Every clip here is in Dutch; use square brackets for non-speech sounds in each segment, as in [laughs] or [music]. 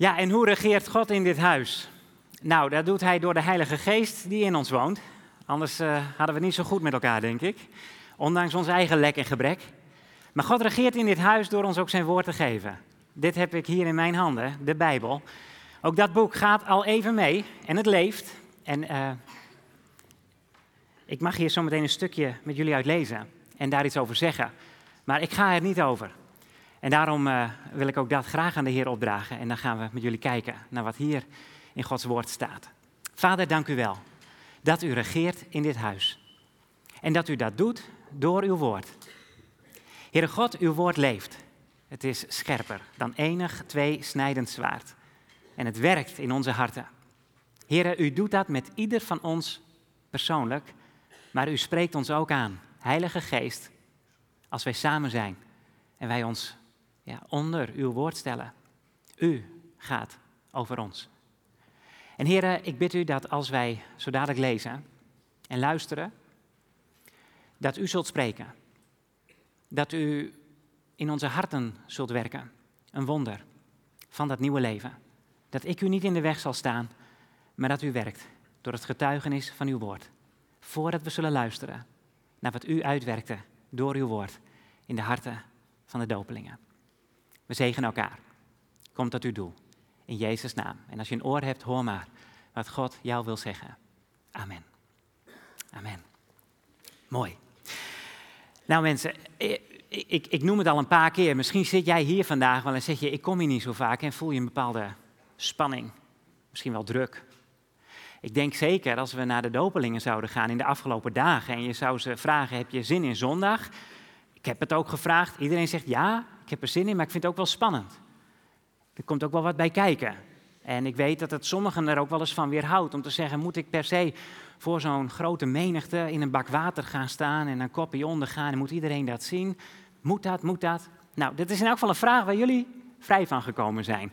Ja, en hoe regeert God in dit huis? Nou, dat doet hij door de Heilige Geest die in ons woont. Anders uh, hadden we niet zo goed met elkaar, denk ik. Ondanks ons eigen lek en gebrek. Maar God regeert in dit huis door ons ook zijn woord te geven. Dit heb ik hier in mijn handen, de Bijbel. Ook dat boek gaat al even mee en het leeft. En uh, ik mag hier zo meteen een stukje met jullie uitlezen en daar iets over zeggen. Maar ik ga er niet over. En daarom uh, wil ik ook dat graag aan de Heer opdragen. En dan gaan we met jullie kijken naar wat hier in Gods woord staat. Vader, dank u wel dat u regeert in dit huis. En dat u dat doet door uw woord. Heere God, uw woord leeft. Het is scherper dan enig twee snijdend zwaard. En het werkt in onze harten. Heere, u doet dat met ieder van ons persoonlijk, maar u spreekt ons ook aan. Heilige Geest, als wij samen zijn en wij ons onder uw woord stellen. U gaat over ons. En heren, ik bid u dat als wij zo dadelijk lezen en luisteren, dat u zult spreken. Dat u in onze harten zult werken. Een wonder van dat nieuwe leven. Dat ik u niet in de weg zal staan, maar dat u werkt door het getuigenis van uw woord. Voordat we zullen luisteren naar wat u uitwerkte door uw woord in de harten van de dopelingen. We zegen elkaar. Kom tot uw doel. In Jezus' naam. En als je een oor hebt, hoor maar wat God jou wil zeggen. Amen. Amen. Mooi. Nou mensen, ik, ik, ik, noem het al een paar keer. Misschien zit jij hier vandaag wel en zeg je, ik kom hier niet zo vaak en voel je een bepaalde spanning. Misschien wel druk. Ik denk zeker als we naar de dopelingen zouden gaan in de afgelopen dagen en je zou ze vragen, heb je zin in zondag? Ik heb het ook gevraagd. Iedereen zegt ja, ik heb er zin in, maar ik vind het ook wel spannend. Er komt ook wel wat bij kijken. En ik weet dat het sommigen er ook wel eens van weerhoudt om te zeggen: moet ik per se voor zo'n grote menigte in een bak water gaan staan en een kopje ondergaan en moet iedereen dat zien? Moet dat, moet dat? Nou, dit is in elk geval een vraag waar jullie vrij van gekomen zijn.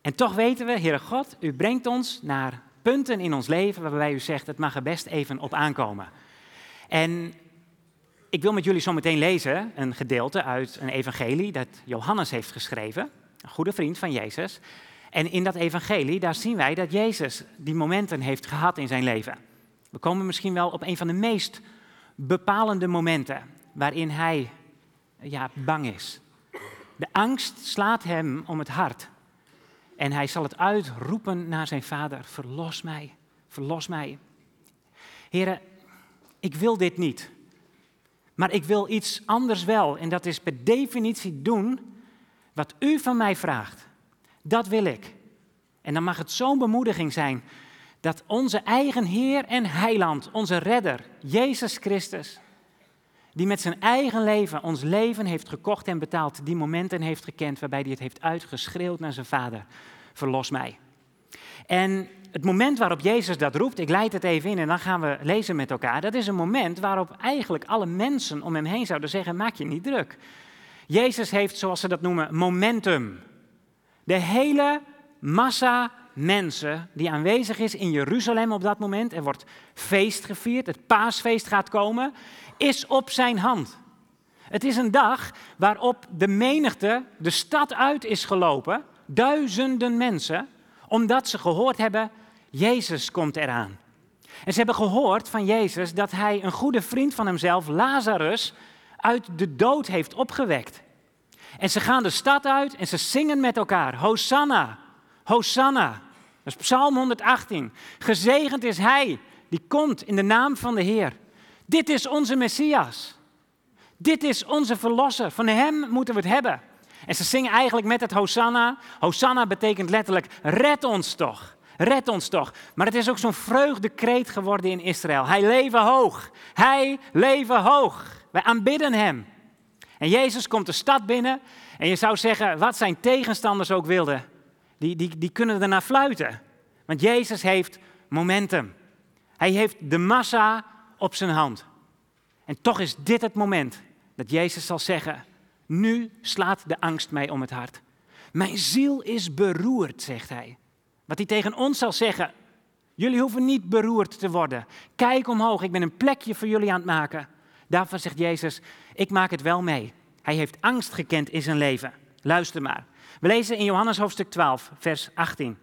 En toch weten we, Heere God, u brengt ons naar punten in ons leven waarbij u zegt: het mag er best even op aankomen. En ik wil met jullie zo meteen lezen een gedeelte uit een evangelie dat Johannes heeft geschreven, een goede vriend van Jezus. En in dat evangelie, daar zien wij dat Jezus die momenten heeft gehad in zijn leven. We komen misschien wel op een van de meest bepalende momenten waarin hij ja, bang is. De angst slaat hem om het hart. En hij zal het uitroepen naar zijn vader: Verlos mij, verlos mij. Heren, ik wil dit niet. Maar ik wil iets anders wel. En dat is per definitie doen wat u van mij vraagt. Dat wil ik. En dan mag het zo'n bemoediging zijn dat onze eigen Heer en Heiland, onze Redder, Jezus Christus, die met zijn eigen leven ons leven heeft gekocht en betaald, die momenten heeft gekend waarbij hij het heeft uitgeschreeuwd naar zijn vader, verlos mij. En het moment waarop Jezus dat roept, ik leid het even in en dan gaan we lezen met elkaar, dat is een moment waarop eigenlijk alle mensen om hem heen zouden zeggen, maak je niet druk. Jezus heeft, zoals ze dat noemen, momentum. De hele massa mensen die aanwezig is in Jeruzalem op dat moment, er wordt feest gevierd, het paasfeest gaat komen, is op zijn hand. Het is een dag waarop de menigte de stad uit is gelopen, duizenden mensen, omdat ze gehoord hebben, Jezus komt eraan. En ze hebben gehoord van Jezus dat hij een goede vriend van hemzelf, Lazarus, uit de dood heeft opgewekt. En ze gaan de stad uit en ze zingen met elkaar, Hosanna, Hosanna. Dat is Psalm 118. Gezegend is hij die komt in de naam van de Heer. Dit is onze Messias. Dit is onze Verlosser. Van hem moeten we het hebben. En ze zingen eigenlijk met het Hosanna. Hosanna betekent letterlijk, red ons toch. Red ons toch. Maar het is ook zo'n vreugdekreet geworden in Israël. Hij leven hoog. Hij leven hoog. Wij aanbidden hem. En Jezus komt de stad binnen. En je zou zeggen, wat zijn tegenstanders ook wilden, die, die, die kunnen ernaar fluiten. Want Jezus heeft momentum. Hij heeft de massa op zijn hand. En toch is dit het moment dat Jezus zal zeggen, nu slaat de angst mij om het hart. Mijn ziel is beroerd, zegt hij. Wat hij tegen ons zal zeggen, jullie hoeven niet beroerd te worden. Kijk omhoog, ik ben een plekje voor jullie aan het maken. Daarvan zegt Jezus, ik maak het wel mee. Hij heeft angst gekend in zijn leven. Luister maar. We lezen in Johannes hoofdstuk 12, vers 18.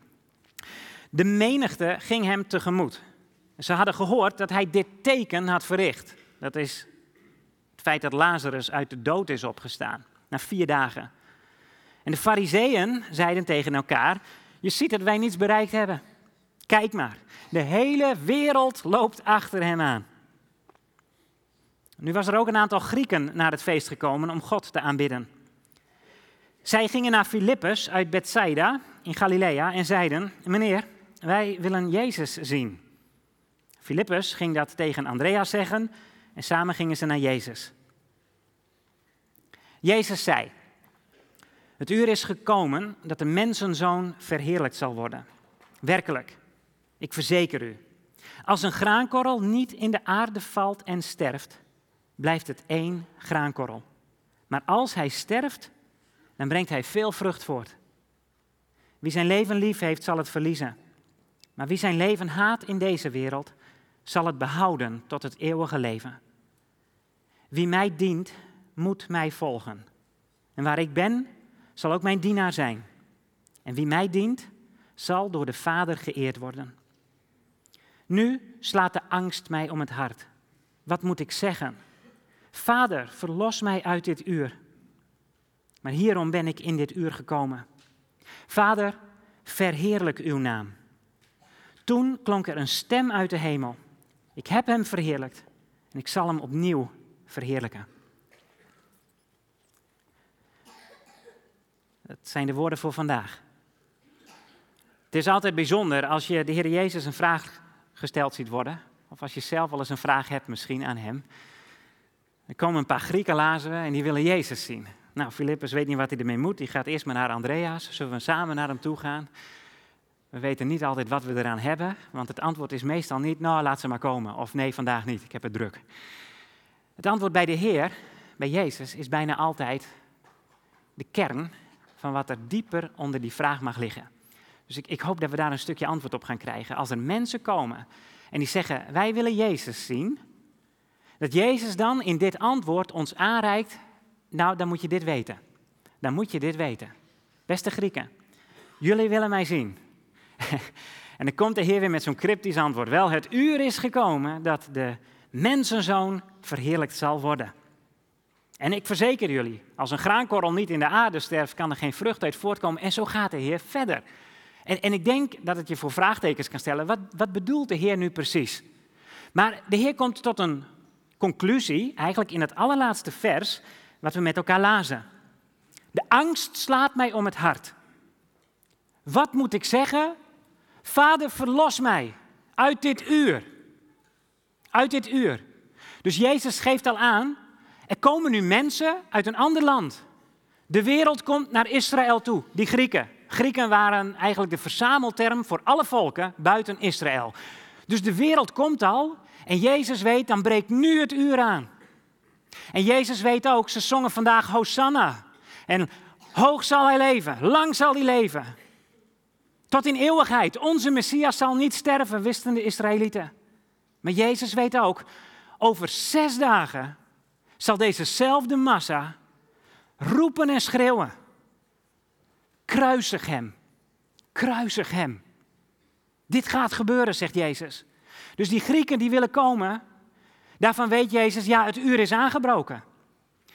De menigte ging hem tegemoet. Ze hadden gehoord dat hij dit teken had verricht. Dat is het feit dat Lazarus uit de dood is opgestaan, na vier dagen. En de fariseeën zeiden tegen elkaar, je ziet dat wij niets bereikt hebben. Kijk maar, de hele wereld loopt achter hem aan. Nu was er ook een aantal Grieken naar het feest gekomen om God te aanbidden. Zij gingen naar Filippus uit Bethsaida in Galilea en zeiden: Meneer, wij willen Jezus zien. Filippus ging dat tegen Andreas zeggen en samen gingen ze naar Jezus. Jezus zei: Het uur is gekomen dat de mensenzoon verheerlijkt zal worden. Werkelijk, ik verzeker u, als een graankorrel niet in de aarde valt en sterft, blijft het één graankorrel. Maar als hij sterft, dan brengt hij veel vrucht voort. Wie zijn leven lief heeft, zal het verliezen. Maar wie zijn leven haat in deze wereld, zal het behouden tot het eeuwige leven. Wie mij dient, moet mij volgen. En waar ik ben, zal ook mijn dienaar zijn. En wie mij dient, zal door de Vader geëerd worden. Nu slaat de angst mij om het hart. Wat moet ik zeggen? Vader, verlos mij uit dit uur. Maar hierom ben ik in dit uur gekomen. Vader, verheerlijk uw naam. Toen klonk er een stem uit de hemel. Ik heb hem verheerlijkt en ik zal hem opnieuw verheerlijken. Dat zijn de woorden voor vandaag. Het is altijd bijzonder als je de Heer Jezus een vraag gesteld ziet worden, of als je zelf wel eens een vraag hebt misschien aan hem. Er komen een paar Grieken lazen en die willen Jezus zien. Nou, Filippus weet niet wat hij ermee moet. Die gaat eerst maar naar Andreas. Zullen we samen naar hem toe gaan? We weten niet altijd wat we eraan hebben, want het antwoord is meestal niet, nou laat ze maar komen. Of nee, vandaag niet, ik heb het druk. Het antwoord bij de Heer, bij Jezus, is bijna altijd de kern van wat er dieper onder die vraag mag liggen. Dus ik, ik hoop dat we daar een stukje antwoord op gaan krijgen. Als er mensen komen en die zeggen, wij willen Jezus zien, dat Jezus dan in dit antwoord ons aanreikt, nou dan moet je dit weten. Dan moet je dit weten. Beste Grieken, jullie willen mij zien. [laughs] en dan komt de Heer weer met zo'n cryptisch antwoord. Wel, het uur is gekomen dat de mensenzoon verheerlijkt zal worden. En ik verzeker jullie, als een graankorrel niet in de aarde sterft, kan er geen vrucht uit voortkomen. En zo gaat de Heer verder. En, en ik denk dat het je voor vraagtekens kan stellen. Wat, wat bedoelt de Heer nu precies? Maar de Heer komt tot een conclusie, eigenlijk in het allerlaatste vers, wat we met elkaar lazen. De angst slaat mij om het hart. Wat moet ik zeggen? Vader, verlos mij uit dit uur. Uit dit uur. Dus Jezus geeft al aan, er komen nu mensen uit een ander land. De wereld komt naar Israël toe, die Grieken. Grieken waren eigenlijk de verzamelterm voor alle volken buiten Israël. Dus de wereld komt al en Jezus weet, dan breekt nu het uur aan. En Jezus weet ook, ze zongen vandaag Hosanna. En hoog zal hij leven, lang zal hij leven. Tot in eeuwigheid. Onze Messias zal niet sterven, wisten de Israëlieten. Maar Jezus weet ook, over zes dagen zal dezezelfde massa roepen en schreeuwen. Kruisig hem, kruisig hem. Dit gaat gebeuren, zegt Jezus. Dus die Grieken die willen komen, daarvan weet Jezus, ja, het uur is aangebroken.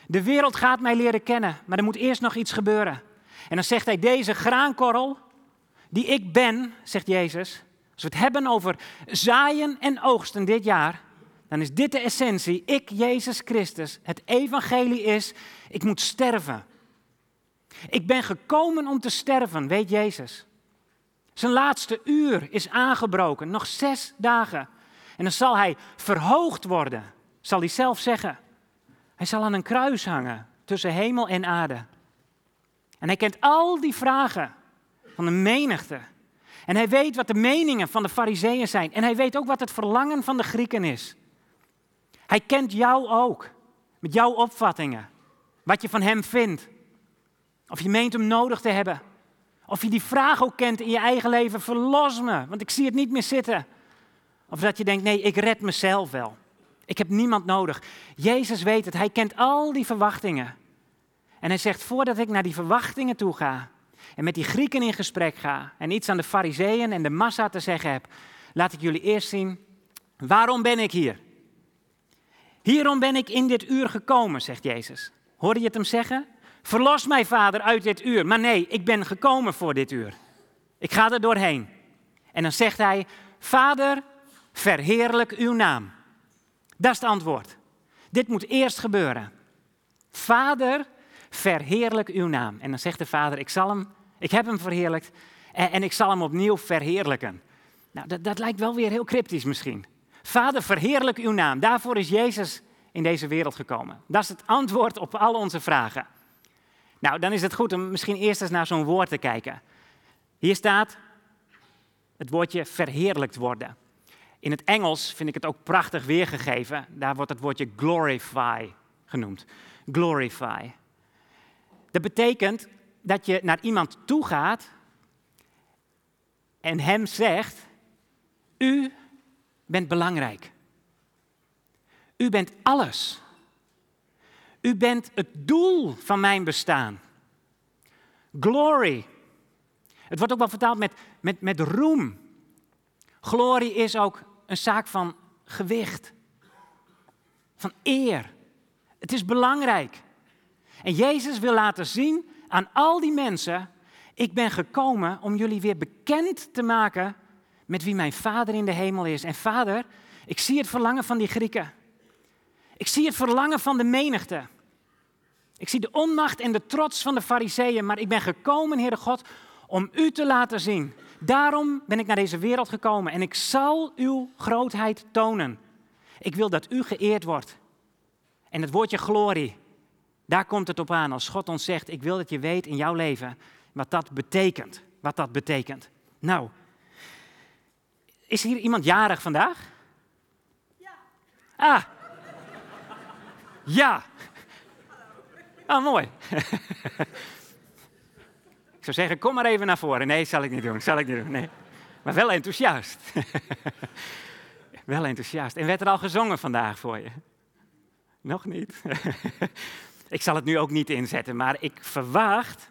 De wereld gaat mij leren kennen, maar er moet eerst nog iets gebeuren. En dan zegt hij, deze graankorrel, die ik ben, zegt Jezus, als we het hebben over zaaien en oogsten dit jaar, dan is dit de essentie. Ik, Jezus Christus, het evangelie is, ik moet sterven. Ik ben gekomen om te sterven, weet Jezus. Zijn laatste uur is aangebroken, nog zes dagen. En dan zal hij verhoogd worden, zal hij zelf zeggen. Hij zal aan een kruis hangen tussen hemel en aarde. En hij kent al die vragen van de menigte. En hij weet wat de meningen van de fariseeën zijn. En hij weet ook wat het verlangen van de Grieken is. Hij kent jou ook, met jouw opvattingen. Wat je van hem vindt. Of je meent hem nodig te hebben. Of je die vraag ook kent in je eigen leven, verlos me, want ik zie het niet meer zitten. Of dat je denkt, nee, ik red mezelf wel. Ik heb niemand nodig. Jezus weet het, hij kent al die verwachtingen. En hij zegt, voordat ik naar die verwachtingen toe ga en met die Grieken in gesprek ga en iets aan de fariseeën en de massa te zeggen heb, laat ik jullie eerst zien, waarom ben ik hier? Hierom ben ik in dit uur gekomen, zegt Jezus. Hoorde je het hem zeggen? Verlos mij, vader, uit dit uur. Maar nee, ik ben gekomen voor dit uur. Ik ga er doorheen. En dan zegt hij, vader, verheerlijk uw naam. Dat is het antwoord. Dit moet eerst gebeuren. Vader, verheerlijk uw naam. En dan zegt de vader, ik zal hem, ik heb hem verheerlijkt en, en ik zal hem opnieuw verheerlijken. Nou, dat, dat lijkt wel weer heel cryptisch misschien. Vader, verheerlijk uw naam. Daarvoor is Jezus in deze wereld gekomen. Dat is het antwoord op al onze vragen. Nou, dan is het goed om misschien eerst eens naar zo'n woord te kijken. Hier staat het woordje verheerlijkt worden. In het Engels vind ik het ook prachtig weergegeven. Daar wordt het woordje glorify genoemd. Glorify. Dat betekent dat je naar iemand toe gaat en hem zegt: U bent belangrijk. U bent alles. U bent het doel van mijn bestaan. Glory. Het wordt ook wel vertaald met, met, met roem. Glorie is ook een zaak van gewicht, van eer. Het is belangrijk. En Jezus wil laten zien aan al die mensen, ik ben gekomen om jullie weer bekend te maken met wie mijn Vader in de hemel is. En Vader, ik zie het verlangen van die Grieken. Ik zie het verlangen van de menigte. Ik zie de onmacht en de trots van de Fariseeën, maar ik ben gekomen, Heere God, om u te laten zien. Daarom ben ik naar deze wereld gekomen en ik zal uw grootheid tonen. Ik wil dat u geëerd wordt. En het woordje glorie, daar komt het op aan. Als God ons zegt, ik wil dat je weet in jouw leven wat dat betekent. Wat dat betekent. Nou, is hier iemand jarig vandaag? Ja. Ah. Ja. Ah, mooi. [laughs] ik zou zeggen, kom maar even naar voren. Nee, zal ik niet doen, zal ik niet doen. Nee. Maar wel enthousiast. [laughs] wel enthousiast. En werd er al gezongen vandaag voor je? Nog niet. [laughs] ik zal het nu ook niet inzetten, maar ik verwacht.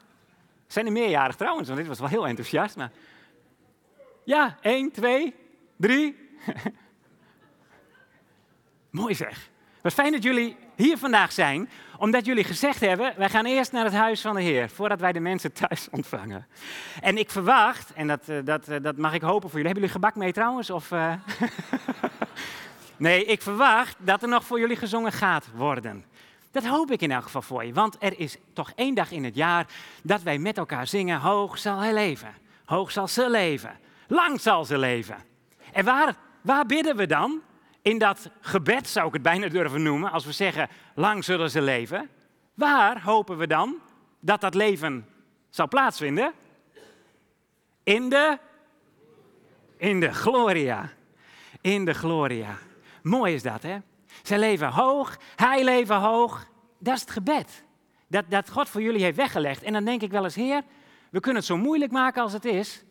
Zijn er meerjarig trouwens, want dit was wel heel enthousiast. Maar... Ja, één, twee, drie. [laughs] Mooi zeg. Wat fijn dat jullie hier vandaag zijn, omdat jullie gezegd hebben, wij gaan eerst naar het huis van de Heer, voordat wij de mensen thuis [laughs] ontvangen. En ik verwacht, en dat, eh, dat, eh, dat mag ik hopen voor jullie, hebben jullie gebak mee trouwens? Of, uh... [laughs] nee, ik verwacht dat er nog voor jullie gezongen gaat worden. Dat hoop ik in elk geval voor je, want er is toch één dag in het jaar dat wij met elkaar zingen, hoog zal hij leven, hoog zal ze leven, lang zal ze leven. En waar, waar bidden we dan? In dat gebed zou ik het bijna durven noemen, als we zeggen, lang zullen ze leven. Waar hopen we dan dat dat leven zal plaatsvinden? In de, in de gloria. In de gloria. Mooi is dat, hè? Zij leven hoog, hij leven hoog. Dat is het gebed. Dat, dat God voor jullie heeft weggelegd. En dan denk ik wel eens, Heer, we kunnen het zo moeilijk maken als het is.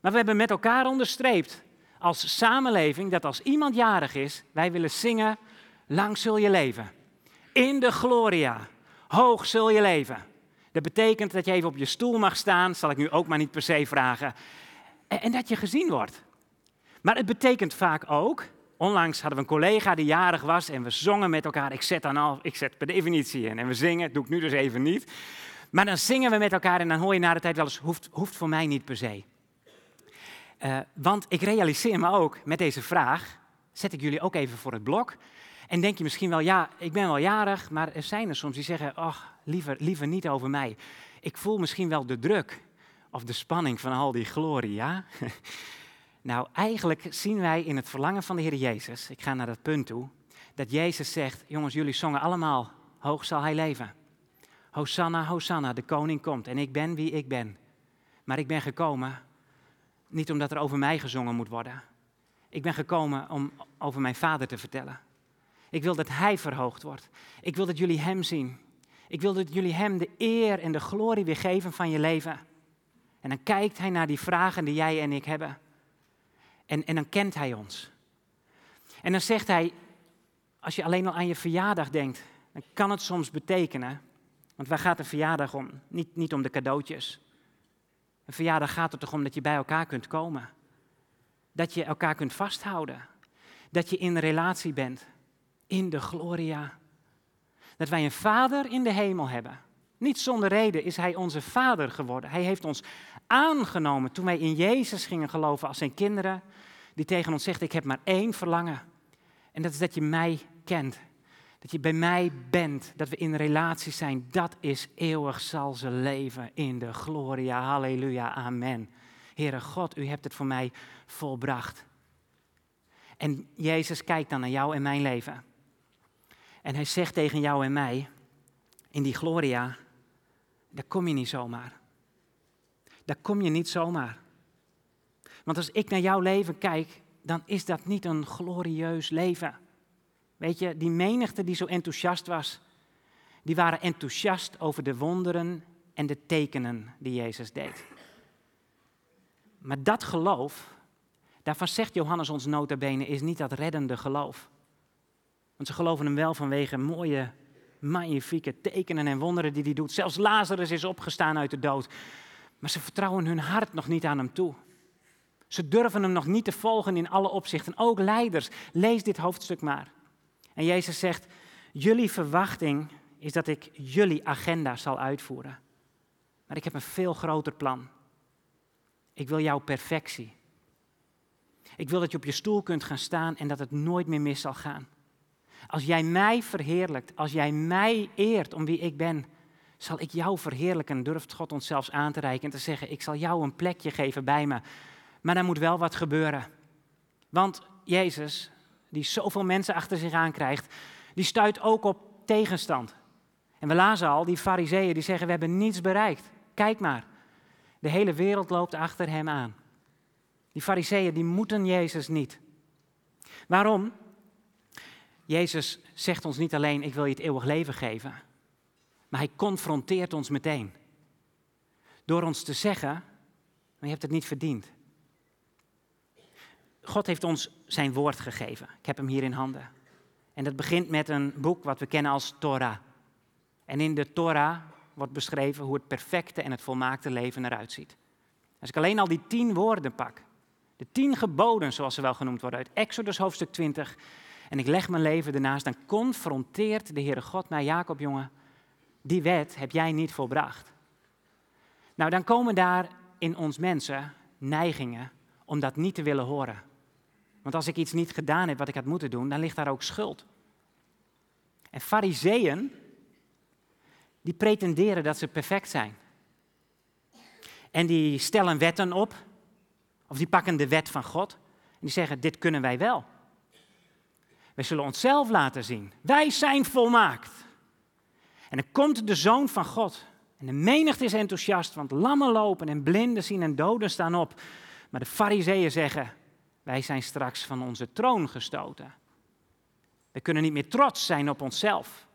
Maar we hebben met elkaar onderstreept als samenleving dat als iemand jarig is, wij willen zingen, lang zul je leven. In de gloria, hoog zul je leven. Dat betekent dat je even op je stoel mag staan, zal ik nu ook maar niet per se vragen. En, en dat je gezien wordt. Maar het betekent vaak ook, onlangs hadden we een collega die jarig was en we zongen met elkaar. Ik zet dan al, ik zet per definitie in en we zingen, doe ik nu dus even niet. Maar dan zingen we met elkaar en dan hoor je na de tijd wel eens, hoeft, hoeft voor mij niet per se. Uh, want ik realiseer me ook met deze vraag, zet ik jullie ook even voor het blok. En denk je misschien wel, ja, ik ben wel jarig, maar er zijn er soms die zeggen, ach, liever, liever niet over mij. Ik voel misschien wel de druk of de spanning van al die glorie, ja? [laughs] nou, eigenlijk zien wij in het verlangen van de Heer Jezus, ik ga naar dat punt toe, dat Jezus zegt, jongens, jullie zongen allemaal, hoog zal hij leven. Hosanna, Hosanna, de koning komt en ik ben wie ik ben. Maar ik ben gekomen niet omdat er over mij gezongen moet worden. Ik ben gekomen om over mijn vader te vertellen. Ik wil dat hij verhoogd wordt. Ik wil dat jullie hem zien. Ik wil dat jullie hem de eer en de glorie weer geven van je leven. En dan kijkt hij naar die vragen die jij en ik hebben. En, en dan kent hij ons. En dan zegt hij, als je alleen al aan je verjaardag denkt, dan kan het soms betekenen Want waar gaat een verjaardag om? Niet, niet om de cadeautjes. Een verjaardag gaat er toch om dat je bij elkaar kunt komen. Dat je elkaar kunt vasthouden. Dat je in relatie bent. In de gloria. Dat wij een vader in de hemel hebben. Niet zonder reden is hij onze vader geworden. Hij heeft ons aangenomen toen wij in Jezus gingen geloven als zijn kinderen. Die tegen ons zegt, ik heb maar één verlangen. En dat is dat je mij kent. Dat je bij mij bent, dat we in relatie zijn, dat is eeuwig zal ze leven in de gloria. Halleluja, amen. Heere God, u hebt het voor mij volbracht. En Jezus kijkt dan naar jou en mijn leven. En hij zegt tegen jou en mij, in die gloria, daar kom je niet zomaar. Daar kom je niet zomaar. Want als ik naar jouw leven kijk, dan is dat niet een glorieus leven. Weet je, die menigte die zo enthousiast was, die waren enthousiast over de wonderen en de tekenen die Jezus deed. Maar dat geloof, daarvan zegt Johannes ons notabene, is niet dat reddende geloof. Want ze geloven hem wel vanwege mooie, magnifieke tekenen en wonderen die hij doet. Zelfs Lazarus is opgestaan uit de dood. Maar ze vertrouwen hun hart nog niet aan hem toe. Ze durven hem nog niet te volgen in alle opzichten. Ook leiders, lees dit hoofdstuk maar. En Jezus zegt, jullie verwachting is dat ik jullie agenda zal uitvoeren. Maar ik heb een veel groter plan. Ik wil jouw perfectie. Ik wil dat je op je stoel kunt gaan staan en dat het nooit meer mis zal gaan. Als jij mij verheerlijkt, als jij mij eert om wie ik ben, zal ik jou verheerlijken. Durft God ons zelfs aan te reiken en te zeggen: Ik zal jou een plekje geven bij me. Maar er moet wel wat gebeuren. Want Jezus, die zoveel mensen achter zich aankrijgt, die stuit ook op tegenstand. En we lazen al, die fariseeën die zeggen, we hebben niets bereikt. Kijk maar, de hele wereld loopt achter hem aan. Die fariseeën die moeten Jezus niet. Waarom? Jezus zegt ons niet alleen, ik wil je het eeuwig leven geven. Maar hij confronteert ons meteen. Door ons te zeggen, je hebt het niet verdiend. God heeft ons zijn woord gegeven. Ik heb hem hier in handen. En dat begint met een boek wat we kennen als Torah. En in de Torah wordt beschreven hoe het perfecte en het volmaakte leven eruit ziet. Als ik alleen al die tien woorden pak, de tien geboden zoals ze wel genoemd worden uit Exodus hoofdstuk 20, en ik leg mijn leven ernaast, dan confronteert de Heere God mij, Jacob jongen, die wet heb jij niet volbracht. Nou, dan komen daar in ons mensen neigingen om dat niet te willen horen. Want als ik iets niet gedaan heb wat ik had moeten doen, dan ligt daar ook schuld. En fariseeën, die pretenderen dat ze perfect zijn. En die stellen wetten op, of die pakken de wet van God, en die zeggen, dit kunnen wij wel. Wij zullen onszelf laten zien. Wij zijn volmaakt. En dan komt de zoon van God. En de menigte is enthousiast, want lammen lopen en blinden zien en doden staan op. Maar de fariseeën zeggen, wij zijn straks van onze troon gestoten. We kunnen niet meer trots zijn op onszelf.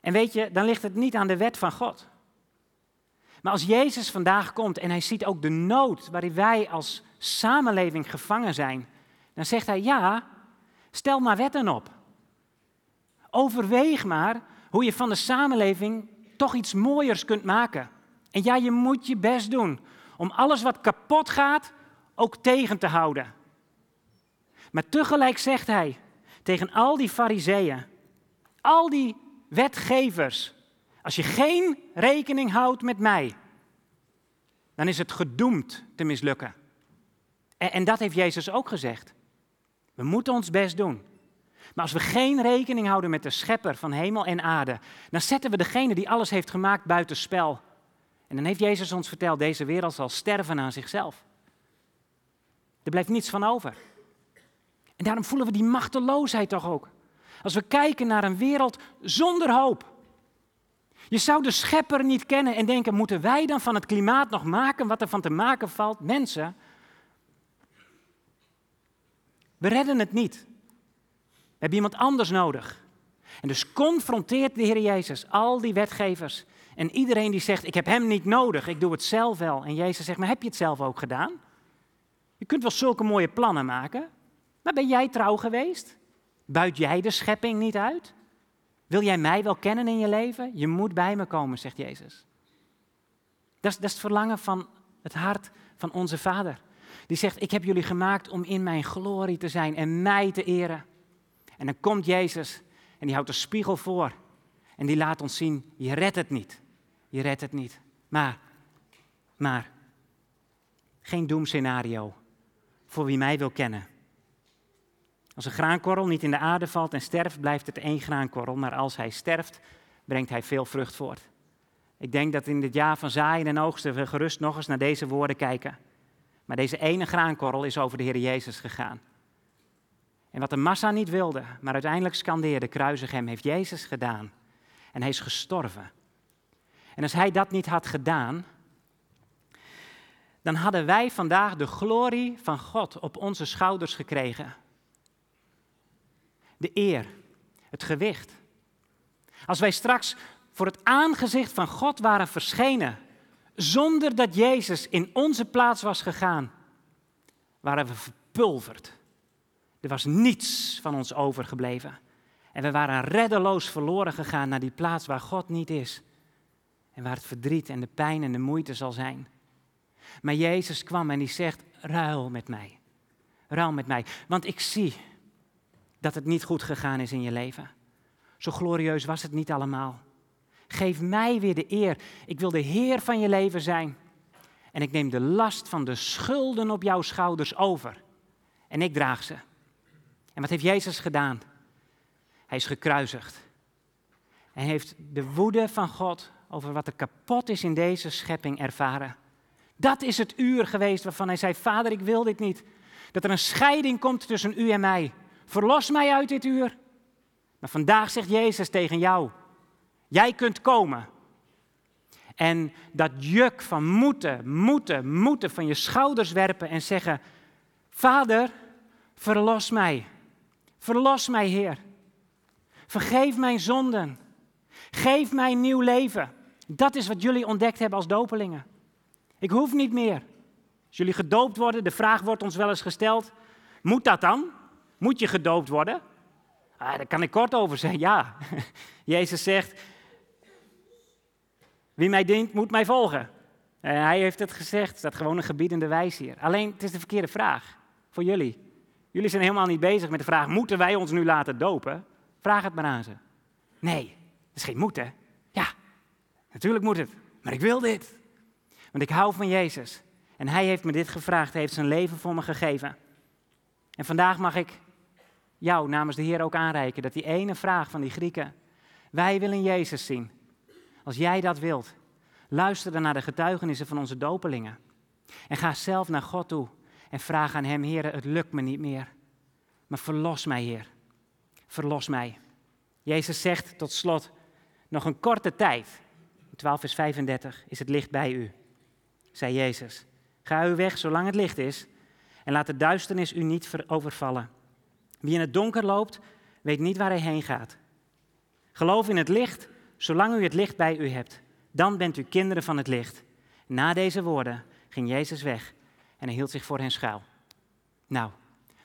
En weet je, dan ligt het niet aan de wet van God. Maar als Jezus vandaag komt en hij ziet ook de nood waarin wij als samenleving gevangen zijn, dan zegt hij ja, stel maar wetten op. Overweeg maar hoe je van de samenleving toch iets mooiers kunt maken. En ja, je moet je best doen om alles wat kapot gaat ook tegen te houden. Maar tegelijk zegt hij tegen al die fariseeën, al die wetgevers, als je geen rekening houdt met mij, dan is het gedoemd te mislukken. En, en dat heeft Jezus ook gezegd. We moeten ons best doen. Maar als we geen rekening houden met de schepper van hemel en aarde, dan zetten we degene die alles heeft gemaakt buiten spel. En dan heeft Jezus ons verteld, deze wereld zal sterven aan zichzelf. Er blijft niets van over. En daarom voelen we die machteloosheid toch ook. Als we kijken naar een wereld zonder hoop. Je zou de schepper niet kennen en denken, moeten wij dan van het klimaat nog maken wat er van te maken valt? Mensen, we redden het niet. We hebben iemand anders nodig. En dus confronteert de Heer Jezus al die wetgevers en iedereen die zegt, ik heb hem niet nodig, ik doe het zelf wel. En Jezus zegt, maar heb je het zelf ook gedaan? Je kunt wel zulke mooie plannen maken, maar ben jij trouw geweest? Buit jij de schepping niet uit? Wil jij mij wel kennen in je leven? Je moet bij me komen, zegt Jezus. Dat is, dat is het verlangen van het hart van onze Vader. Die zegt, ik heb jullie gemaakt om in mijn glorie te zijn en mij te eren. En dan komt Jezus en die houdt een spiegel voor. En die laat ons zien, je redt het niet. Je redt het niet. Maar, maar, geen doemscenario voor wie mij wil kennen. Als een graankorrel niet in de aarde valt en sterft, blijft het één graankorrel. Maar als hij sterft, brengt hij veel vrucht voort. Ik denk dat in dit jaar van zaaien en oogsten we gerust nog eens naar deze woorden kijken. Maar deze ene graankorrel is over de Heer Jezus gegaan. En wat de massa niet wilde, maar uiteindelijk scandeerde, kruisig hem, heeft Jezus gedaan. En hij is gestorven. En als hij dat niet had gedaan, dan hadden wij vandaag de glorie van God op onze schouders gekregen. De eer, het gewicht. Als wij straks voor het aangezicht van God waren verschenen, zonder dat Jezus in onze plaats was gegaan, waren we verpulverd. Er was niets van ons overgebleven. En we waren reddeloos verloren gegaan naar die plaats waar God niet is. En waar het verdriet en de pijn en de moeite zal zijn. Maar Jezus kwam en die zegt, ruil met mij. Ruil met mij. Want ik zie dat het niet goed gegaan is in je leven. Zo glorieus was het niet allemaal. Geef mij weer de eer. Ik wil de Heer van je leven zijn. En ik neem de last van de schulden op jouw schouders over. En ik draag ze. En wat heeft Jezus gedaan? Hij is gekruisigd. En heeft de woede van God over wat er kapot is in deze schepping ervaren. Dat is het uur geweest waarvan hij zei: Vader, ik wil dit niet. Dat er een scheiding komt tussen u en mij. Verlos mij uit dit uur. Maar vandaag zegt Jezus tegen jou: Jij kunt komen. En dat juk van moeten, moeten, moeten van je schouders werpen en zeggen: Vader, verlos mij. Verlos mij, Heer. Vergeef mijn zonden. Geef mij nieuw leven. Dat is wat jullie ontdekt hebben als dopelingen. Ik hoef niet meer. Als jullie gedoopt worden, de vraag wordt ons wel eens gesteld: moet dat dan? Moet je gedoopt worden? Ah, daar kan ik kort over zeggen. Ja, [laughs] Jezus zegt: wie mij dient, moet mij volgen. En hij heeft het gezegd, staat gewoon een gebiedende wijs hier. Alleen, het is de verkeerde vraag voor jullie. Jullie zijn helemaal niet bezig met de vraag, moeten wij ons nu laten dopen? Vraag het maar aan ze. Nee, dat is geen moeten. Ja, natuurlijk moet het, maar ik wil dit. Want ik hou van Jezus. En hij heeft me dit gevraagd, hij heeft zijn leven voor me gegeven. En vandaag mag ik jou namens de Heer ook aanreiken dat die ene vraag van die Grieken, wij willen Jezus zien. Als jij dat wilt, luister dan naar de getuigenissen van onze dopelingen. En ga zelf naar God toe en vraag aan Hem, Heer, het lukt me niet meer. Maar verlos mij, Heer. Verlos mij. Jezus zegt tot slot, nog een korte tijd, 12 vers 35, is het licht bij u, zei Jezus. Ga u weg zolang het licht is en laat de duisternis u niet overvallen. Wie in het donker loopt, weet niet waar hij heen gaat. Geloof in het licht zolang u het licht bij u hebt. Dan bent u kinderen van het licht. Na deze woorden ging Jezus weg en hij hield zich voor hen schuil. Nou,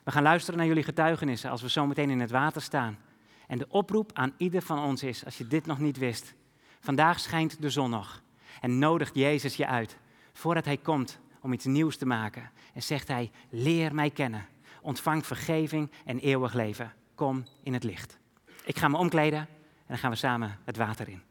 we gaan luisteren naar jullie getuigenissen als we zo meteen in het water staan. En de oproep aan ieder van ons is, als je dit nog niet wist. Vandaag schijnt de zon nog en nodigt Jezus je uit voordat hij komt om iets nieuws te maken. En zegt hij, leer mij kennen, ontvang vergeving en eeuwig leven. Kom in het licht. Ik ga me omkleden en dan gaan we samen het water in.